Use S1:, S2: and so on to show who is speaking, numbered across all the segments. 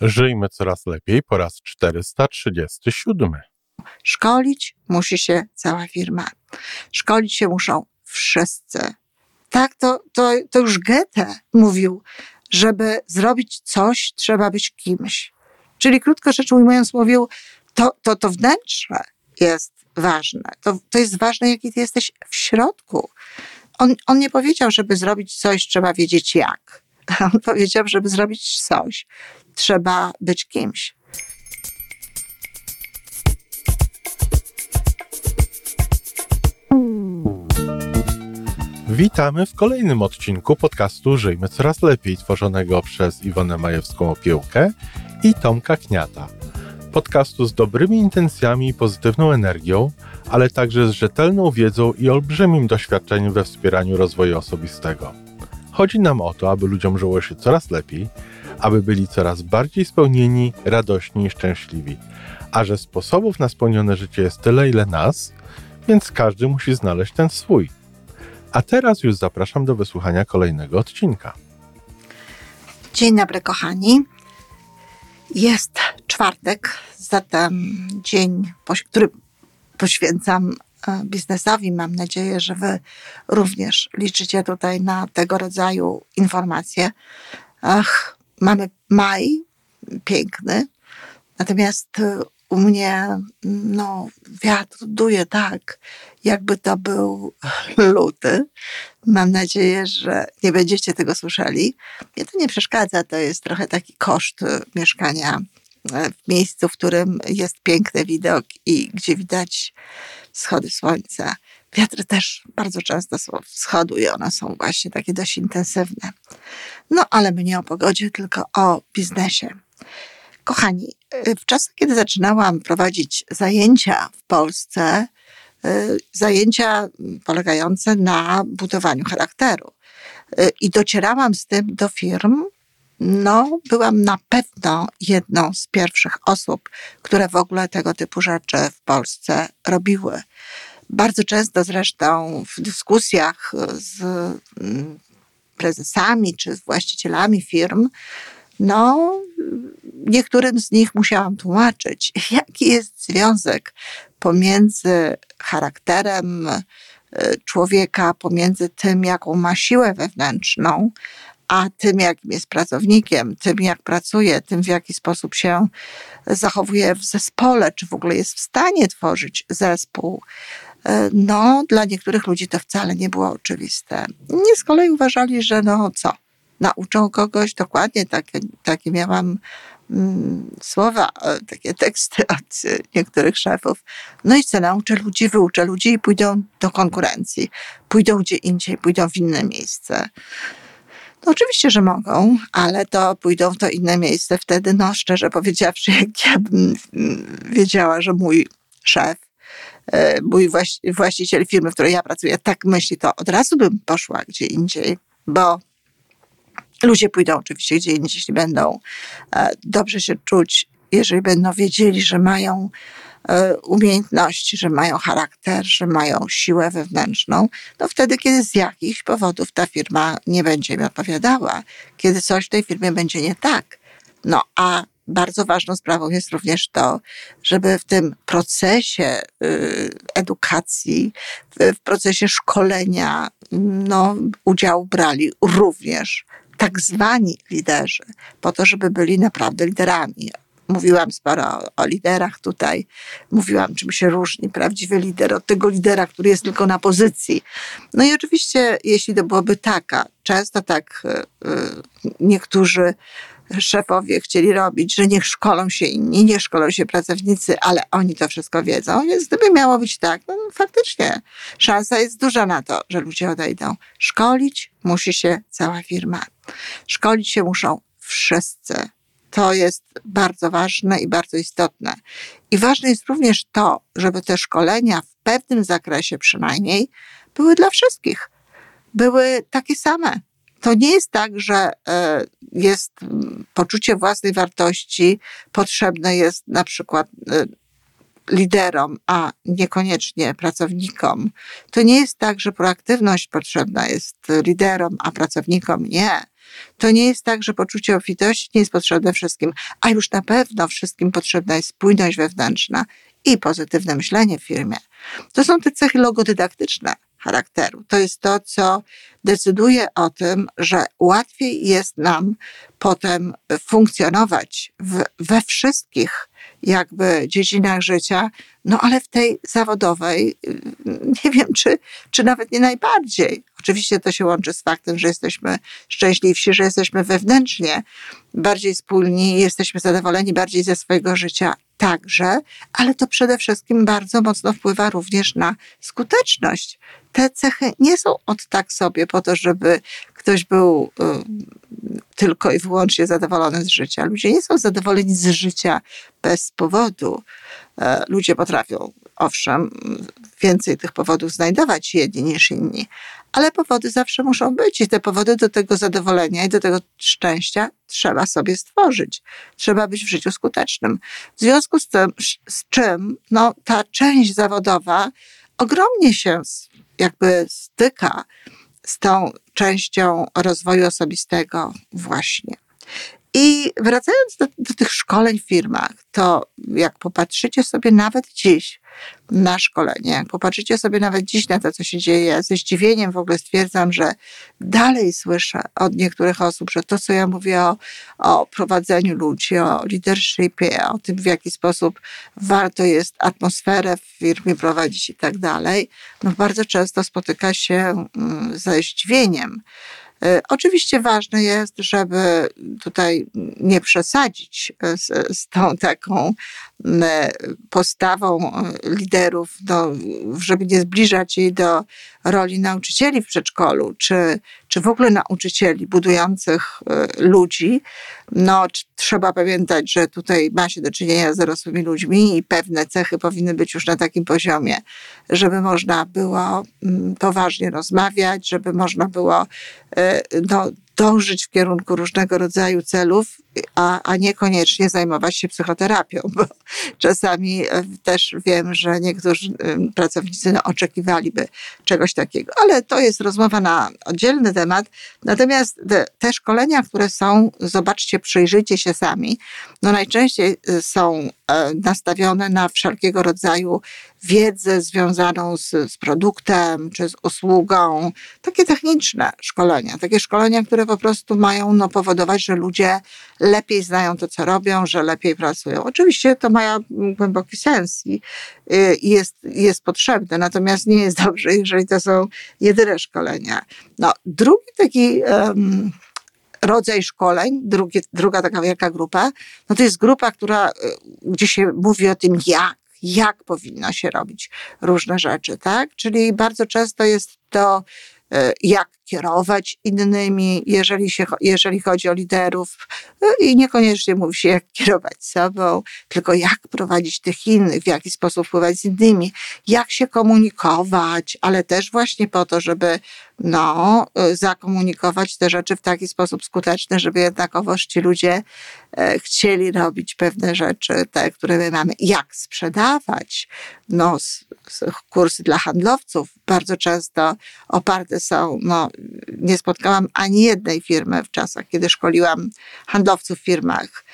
S1: Żyjmy coraz lepiej po raz 437.
S2: Szkolić musi się cała firma. Szkolić się muszą wszyscy. Tak, to, to, to już Goethe mówił, żeby zrobić coś, trzeba być kimś. Czyli krótko rzecz ujmując, mówił, to, to, to wnętrze jest ważne. To, to jest ważne, jaki ty jesteś w środku. On, on nie powiedział, żeby zrobić coś, trzeba wiedzieć jak. On powiedział, żeby zrobić coś, trzeba być kimś.
S1: Witamy w kolejnym odcinku podcastu Żyjmy Coraz Lepiej, tworzonego przez Iwonę Majewską-Opiełkę i Tomka Kniata. Podcastu z dobrymi intencjami i pozytywną energią, ale także z rzetelną wiedzą i olbrzymim doświadczeniem we wspieraniu rozwoju osobistego. Chodzi nam o to, aby ludziom żyło się coraz lepiej, aby byli coraz bardziej spełnieni, radośni i szczęśliwi. A że sposobów na spełnione życie jest tyle, ile nas, więc każdy musi znaleźć ten swój. A teraz już zapraszam do wysłuchania kolejnego odcinka.
S2: Dzień dobry, kochani. Jest czwartek, zatem dzień, który poświęcam e, biznesowi. Mam nadzieję, że Wy również liczycie tutaj na tego rodzaju informacje. Ach, mamy maj, piękny, natomiast e, u mnie no, wiatr duje tak, jakby to był luty. Mam nadzieję, że nie będziecie tego słyszeli. Mnie to nie przeszkadza, to jest trochę taki koszt e, mieszkania w miejscu, w którym jest piękny widok i gdzie widać wschody słońca. Wiatry też bardzo często są wschodu i one są właśnie takie dość intensywne. No ale my nie o pogodzie, tylko o biznesie. Kochani, w czasach, kiedy zaczynałam prowadzić zajęcia w Polsce, y, zajęcia polegające na budowaniu charakteru, y, i docierałam z tym do firm, no, byłam na pewno jedną z pierwszych osób, które w ogóle tego typu rzeczy w Polsce robiły. Bardzo często zresztą w dyskusjach z mm, prezesami czy z właścicielami firm, no, niektórym z nich musiałam tłumaczyć, jaki jest związek pomiędzy charakterem y, człowieka, pomiędzy tym, jaką ma siłę wewnętrzną, a tym, jakim jest pracownikiem, tym, jak pracuje, tym, w jaki sposób się zachowuje w zespole, czy w ogóle jest w stanie tworzyć zespół. E, no, dla niektórych ludzi to wcale nie było oczywiste. Nie z kolei uważali, że no co, nauczą kogoś dokładnie, takie, takie miałam mm, słowa, e, takie teksty od niektórych szefów. No i co, nauczę ludzi, wyuczę ludzi i pójdą do konkurencji, pójdą gdzie indziej, pójdą w inne miejsce. No oczywiście, że mogą, ale to pójdą w to inne miejsce wtedy, no szczerze powiedziawszy, jak ja bym mm, wiedziała, że mój szef, e, mój właściciel firmy, w której ja pracuję, tak myśli, to od razu bym poszła gdzie indziej, bo ludzie pójdą oczywiście gdzie indziej, jeśli będą e, dobrze się czuć, jeżeli będą wiedzieli, że mają E, umiejętności, że mają charakter, że mają siłę wewnętrzną, no wtedy, kiedy z jakichś powodów ta firma nie będzie mi odpowiadała, kiedy coś w tej firmie będzie nie tak. No a bardzo ważną sprawą jest również to, żeby w tym procesie y, edukacji, w procesie szkolenia, no, udział brali również tak zwani liderzy, po to, żeby byli naprawdę liderami mówiłam sporo o, o, liderach tutaj, mówiłam, czym się różni prawdziwy lider od tego lidera, który jest tylko na pozycji. No i oczywiście, jeśli to byłoby taka, często tak y, niektórzy szefowie chcieli robić, że niech szkolą się inni, nie szkolą się pracownicy, ale oni to wszystko wiedzą. Więc gdyby miało być tak, no faktycznie szansa jest duża na to, że ludzie odejdą. Szkolić musi się cała firma. Szkolić się muszą wszyscy to jest bardzo ważne i bardzo istotne. I ważne jest również to, żeby te szkolenia w pewnym zakresie przynajmniej były dla wszystkich. Były takie same. To nie jest tak, że e, jest poczucie własnej wartości potrzebne jest na przykład e, liderom, a niekoniecznie pracownikom. To nie jest tak, że proaktywność potrzebna jest liderom, a pracownikom nie. To nie jest tak, że poczucie obfitości nie jest potrzebne wszystkim, a już na pewno wszystkim potrzebna jest spójność wewnętrzna i pozytywne myślenie w firmie. To są te cechy logodydaktyczne charakteru. To jest to, co decyduje o tym, że łatwiej jest nam potem funkcjonować w, we wszystkich jakby dziedzinach życia, no ale w tej zawodowej nie wiem, czy, czy nawet nie najbardziej. Oczywiście to się łączy z faktem, że jesteśmy szczęśliwsi, że jesteśmy wewnętrznie bardziej spójni, jesteśmy zadowoleni bardziej ze swojego życia także, ale to przede wszystkim bardzo mocno wpływa również na skuteczność. Te cechy nie są od tak sobie po to, żeby ktoś był y, tylko i wyłącznie zadowolony z życia. Ludzie nie są zadowoleni z życia bez powodu. E, ludzie potrafią, owszem, więcej tych powodów znajdować jedni niż inni, ale powody zawsze muszą być i te powody do tego zadowolenia i do tego szczęścia trzeba sobie stworzyć. Trzeba być w życiu skutecznym. W związku z tym, z czym no, ta część zawodowa ogromnie się jakby styka z tą częścią rozwoju osobistego właśnie. I wracając do, do, tych szkoleń w firmach, to jak popatrzycie sobie nawet dziś na szkolenie, jak popatrzycie sobie nawet dziś na to, co się dzieje, ze zdziwieniem w ogóle stwierdzam, że dalej słyszę od niektórych osób, że to, co ja mówię o, o prowadzeniu ludzi, o leadershipie, o tym, w jaki sposób warto jest atmosferę w firmie prowadzić i tak dalej, no bardzo często spotyka się mm, ze zdziwieniem. E, oczywiście ważne jest, żeby tutaj nie przesadzić z, z tą taką postawą e, liderów, do, żeby nie zbliżać jej do roli nauczycieli w przedszkolu, czy, czy w ogóle nauczycieli budujących e, ludzi. No, trzeba pamiętać, że tutaj ma się do czynienia z dorosłymi ludźmi i pewne cechy powinny być już na takim poziomie, żeby można było poważnie rozmawiać, żeby można było no, dążyć w kierunku różnego rodzaju celów, a, a niekoniecznie zajmować się psychoterapią, bo czasami e, też wiem, że niektórzy e, pracownicy no, oczekiwaliby czegoś takiego. Ale to jest rozmowa na oddzielny temat. Natomiast te, szkolenia, które są, zobaczcie, przyjrzyjcie się sami, no najczęściej e, są nastawione na wszelkiego rodzaju wiedzę związaną z, z produktem czy z usługą, takie techniczne szkolenia, takie szkolenia, które po prostu mają no, powodować, że ludzie lepiej znają to, co robią, że lepiej pracują. Oczywiście to ma głęboki sens i, i jest, jest potrzebne, natomiast nie jest dobrze, jeżeli to są jedyne szkolenia. No, drugi taki um, rodzaj szkoleń, drugi, druga taka wielka grupa, no to jest grupa, która, y, gdzie się mówi o tym, jak jak powinno się robić różne rzeczy, tak? Czyli bardzo często jest to E, jak kierować innymi, jeżeli, się, jeżeli chodzi o liderów. No I niekoniecznie mówi się, jak kierować sobą, tylko jak prowadzić tych innych, w jaki sposób wpływać z innymi, jak się komunikować, ale też właśnie po to, żeby no, e, zakomunikować te rzeczy w taki sposób skuteczny, żeby jednakowoż ci ludzie e, chcieli robić pewne rzeczy, te, które my mamy. Jak sprzedawać? No, kursy dla handlowców bardzo często oparte są, no, nie spotkałam ani jednej firmy w czasach, kiedy szkoliłam handlowców w firmach,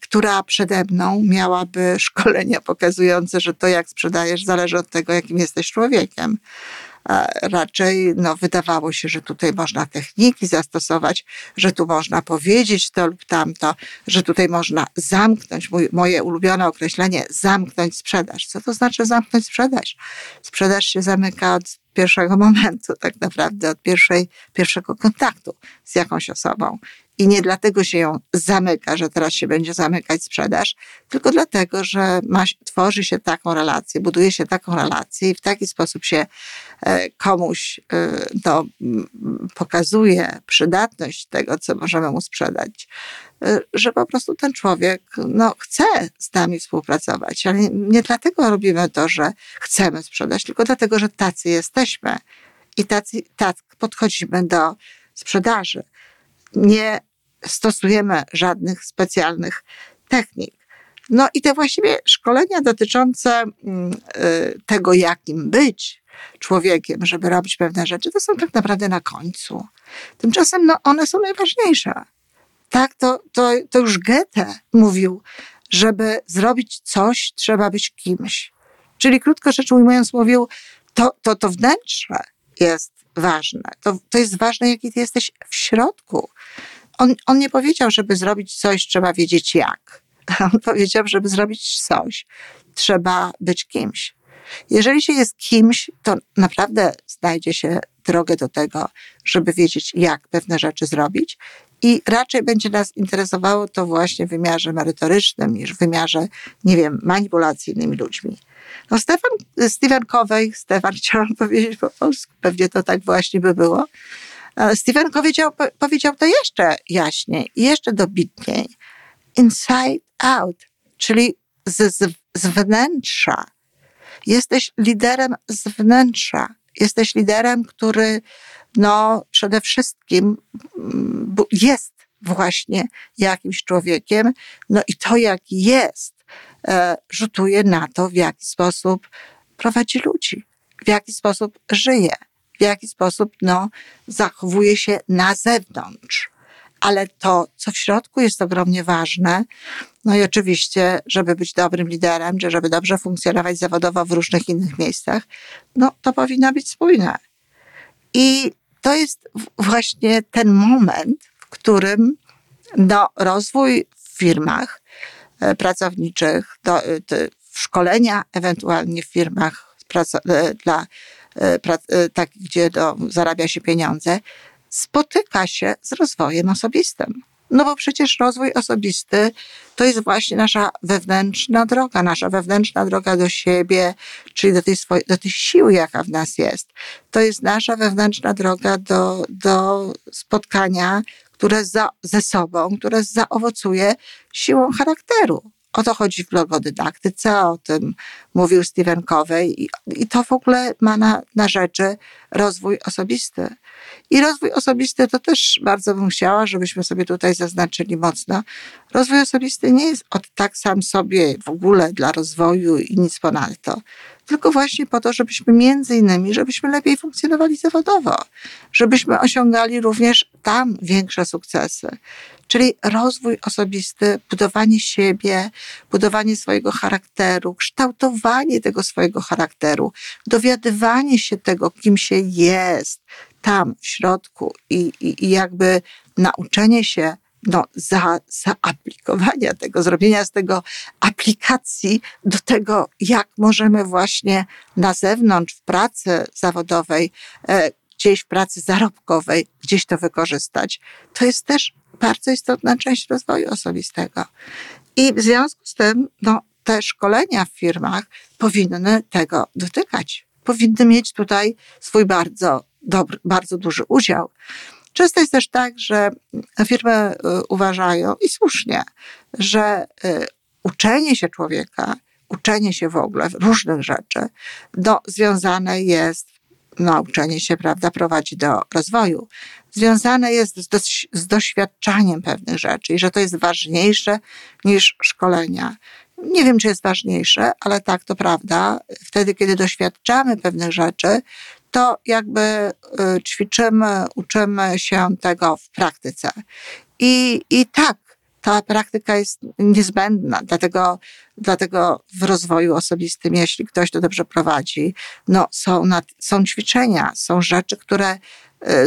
S2: która przede mną miałaby szkolenia pokazujące, że to jak sprzedajesz zależy od tego, jakim jesteś człowiekiem raczej no, wydawało się, że tutaj można techniki zastosować, że tu można powiedzieć to lub tamto, że tutaj można zamknąć, mój, moje ulubione określenie, zamknąć sprzedaż. Co to znaczy zamknąć sprzedaż? Sprzedaż się zamyka od pierwszego momentu, tak naprawdę, od pierwszej, pierwszego kontaktu z jakąś osobą. I nie dlatego się ją zamyka, że teraz się będzie zamykać sprzedaż, tylko dlatego, że ma, tworzy się taką relację, buduje się taką relację i w taki sposób się e, komuś e, no, pokazuje przydatność tego, co możemy mu sprzedać, e, że po prostu ten człowiek no, chce z nami współpracować. Ale nie dlatego robimy to, że chcemy sprzedać, tylko dlatego, że tacy jesteśmy i tacy, tak podchodzimy do sprzedaży. Nie stosujemy żadnych specjalnych technik. No i te właściwie szkolenia dotyczące mm, y, tego, jakim być, człowiekiem, żeby robić pewne rzeczy, to są tak naprawdę na końcu. Tymczasem no, one są najważniejsze. Tak, to, to, to już Goethe mówił, żeby zrobić coś, trzeba być kimś. Czyli krótko rzecz ujmując, mówił, to, to, to wnętrze jest ważne. To, to jest ważne, jaki ty jesteś w środku. On, on nie powiedział, żeby zrobić coś, trzeba wiedzieć jak. On powiedział, żeby zrobić coś, trzeba być kimś. Jeżeli się jest kimś, to naprawdę znajdzie się drogę do tego, żeby wiedzieć, jak pewne rzeczy zrobić. I raczej będzie nas interesowało to właśnie w wymiarze merytorycznym niż w wymiarze, nie wiem, manipulacji innymi ludźmi. No Stefan, Stephen Covey, Stefan chciałam powiedzieć po polsku, pewnie to tak właśnie by było. Stephen powiedział, powiedział to jeszcze jaśniej, jeszcze dobitniej. Inside out, czyli z, z, z wnętrza. Jesteś liderem z wnętrza. Jesteś liderem, który no, przede wszystkim mm, jest właśnie jakimś człowiekiem. No i to, jak jest, e, rzutuje na to, w jaki sposób prowadzi ludzi, w jaki sposób żyje, w jaki sposób no, zachowuje się na zewnątrz. Ale to, co w środku jest ogromnie ważne, no i oczywiście, żeby być dobrym liderem, czy żeby dobrze funkcjonować zawodowo w różnych innych miejscach, no to powinno być spójne. I to jest właśnie ten moment, w którym no, rozwój w firmach e, pracowniczych, do, e, szkolenia ewentualnie w firmach e, dla takich, gdzie do, zarabia się pieniądze, spotyka się z rozwojem osobistym. No bo przecież rozwój osobisty to jest właśnie nasza wewnętrzna droga, nasza wewnętrzna droga do siebie, czyli do tej, swojej, do tej siły, jaka w nas jest. To jest nasza wewnętrzna droga do, do spotkania, które za, ze sobą, które zaowocuje siłą charakteru. O to chodzi w blogodydaktyce, o tym mówił Stephen Covey i, i to w ogóle ma na, na rzeczy rozwój osobisty. I rozwój osobisty to też bardzo bym chciała, żebyśmy sobie tutaj zaznaczyli mocno. Rozwój osobisty nie jest od tak sam sobie w ogóle dla rozwoju i nic ponadto, tylko właśnie po to, żebyśmy między innymi, żebyśmy lepiej funkcjonowali zawodowo, żebyśmy osiągali również tam większe sukcesy. Czyli rozwój osobisty, budowanie siebie, budowanie swojego charakteru, kształtowanie tego swojego charakteru, dowiadywanie się tego, kim się jest, tam w środku i, i, i jakby nauczenie się no, za, zaaplikowania tego, zrobienia z tego aplikacji do tego, jak możemy właśnie na zewnątrz, w pracy zawodowej, e, gdzieś w pracy zarobkowej, gdzieś to wykorzystać. To jest też bardzo istotna część rozwoju osobistego. I w związku z tym, no, te szkolenia w firmach powinny tego dotykać. Powinny mieć tutaj swój bardzo dobry, bardzo duży udział. Często jest też tak, że firmy y, uważają i słusznie, że y, uczenie się człowieka, uczenie się w ogóle różnych rzeczy, no, związane jest, no, uczenie się, prawda, prowadzi do rozwoju, związane jest z, do, z doświadczaniem pewnych rzeczy i że to jest ważniejsze niż szkolenia. Nie wiem, czy jest ważniejsze, ale tak, to prawda. Wtedy, kiedy doświadczamy pewnych rzeczy, to jakby y, ćwiczymy, uczymy się tego w praktyce. I, i tak, ta praktyka jest niezbędna, dlatego, dlatego w rozwoju osobistym, jeśli ktoś to dobrze prowadzi, no są, nad, są ćwiczenia, są rzeczy, które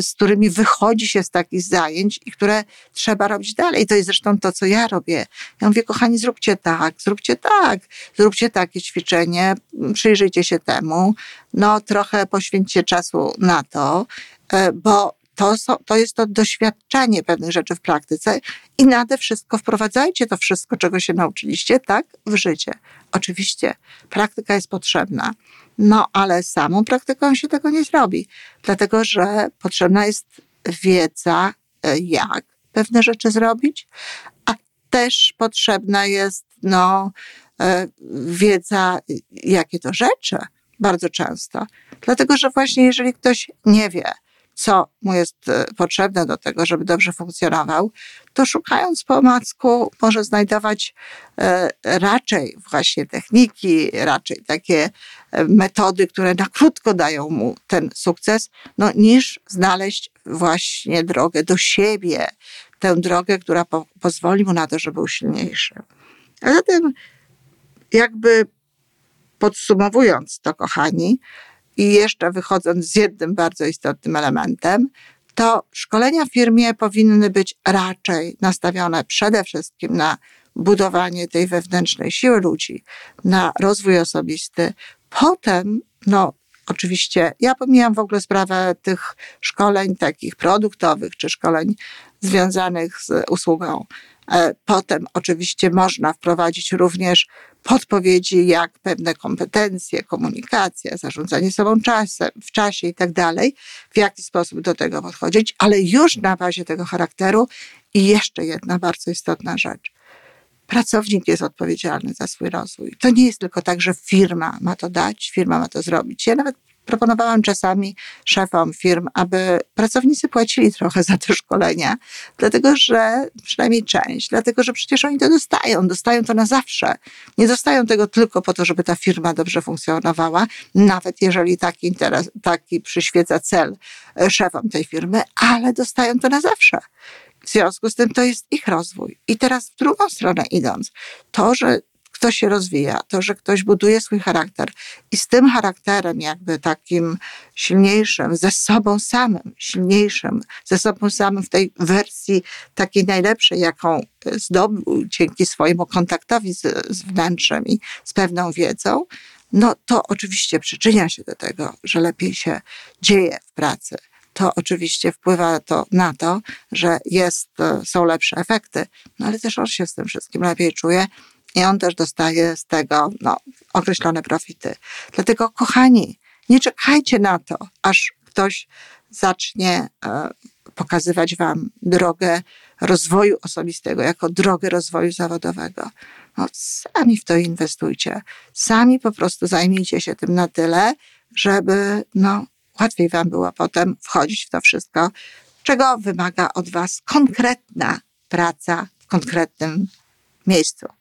S2: z którymi wychodzi się z takich zajęć i które trzeba robić dalej. To jest zresztą to, co ja robię. Ja mówię, kochani, zróbcie tak, zróbcie tak, zróbcie takie ćwiczenie, przyjrzyjcie się temu, no trochę poświęćcie czasu na to, e, bo to, to jest to doświadczenie pewnych rzeczy w praktyce i nade wszystko wprowadzajcie to wszystko, czego się nauczyliście, tak, w życie. Oczywiście praktyka jest potrzebna, no ale samą praktyką się tego nie zrobi, dlatego że potrzebna jest wiedza, e, jak pewne rzeczy zrobić, a też potrzebna jest no, e, wiedza, jakie to rzeczy, bardzo często. Dlatego, że właśnie jeżeli ktoś nie wie, co mu jest e, potrzebne do tego, żeby dobrze funkcjonował, to szukając po może znajdować e, raczej właśnie techniki, raczej takie e, metody, które na krótko dają mu ten sukces, no, niż znaleźć właśnie drogę do siebie, tę drogę, która po, pozwoli mu na to, żeby był silniejszy. A zatem jakby podsumowując to, kochani, i jeszcze wychodząc z jednym bardzo istotnym elementem, to szkolenia w firmie powinny być raczej nastawione przede wszystkim na budowanie tej wewnętrznej siły ludzi, na rozwój osobisty. Potem, no, oczywiście, ja pomijam w ogóle sprawę tych szkoleń takich produktowych czy szkoleń związanych z usługą E, potem oczywiście można wprowadzić również podpowiedzi, jak pewne kompetencje, komunikacja, zarządzanie sobą czasem, w czasie i tak dalej, w jaki sposób do tego podchodzić, ale już na bazie tego charakteru. I jeszcze jedna bardzo istotna rzecz. Pracownik jest odpowiedzialny za swój rozwój. To nie jest tylko tak, że firma ma to dać, firma ma to zrobić. Ja nawet proponowałam czasami szefom firm, aby pracownicy płacili trochę za te szkolenia, dlatego że przynajmniej część, dlatego że przecież oni to dostają, dostają to na zawsze. Nie dostają tego tylko po to, żeby ta firma dobrze funkcjonowała, nawet jeżeli taki interes, taki przyświeca cel e, szefom tej firmy, ale dostają to na zawsze. W związku z tym to jest ich rozwój. I teraz w drugą stronę idąc, to, że ktoś się rozwija, to, że ktoś buduje swój charakter i z tym charakterem, jakby takim silniejszym, ze sobą samym, silniejszym, ze sobą samym w tej wersji takiej najlepszej, jaką zdobył dzięki swojemu kontaktowi z, z wnętrzem i z pewną wiedzą, no to oczywiście przyczynia się do tego, że lepiej się dzieje w pracy. To oczywiście wpływa to na to, że jest, są lepsze efekty, no ale też on się z tym wszystkim lepiej czuje i on też dostaje z tego no, określone profity. Dlatego, kochani, nie czekajcie na to, aż ktoś zacznie e, pokazywać Wam drogę rozwoju osobistego, jako drogę rozwoju zawodowego. No, sami w to inwestujcie. Sami po prostu zajmijcie się tym na tyle, żeby no, łatwiej Wam było potem wchodzić w to wszystko, czego wymaga od Was konkretna praca w konkretnym miejscu.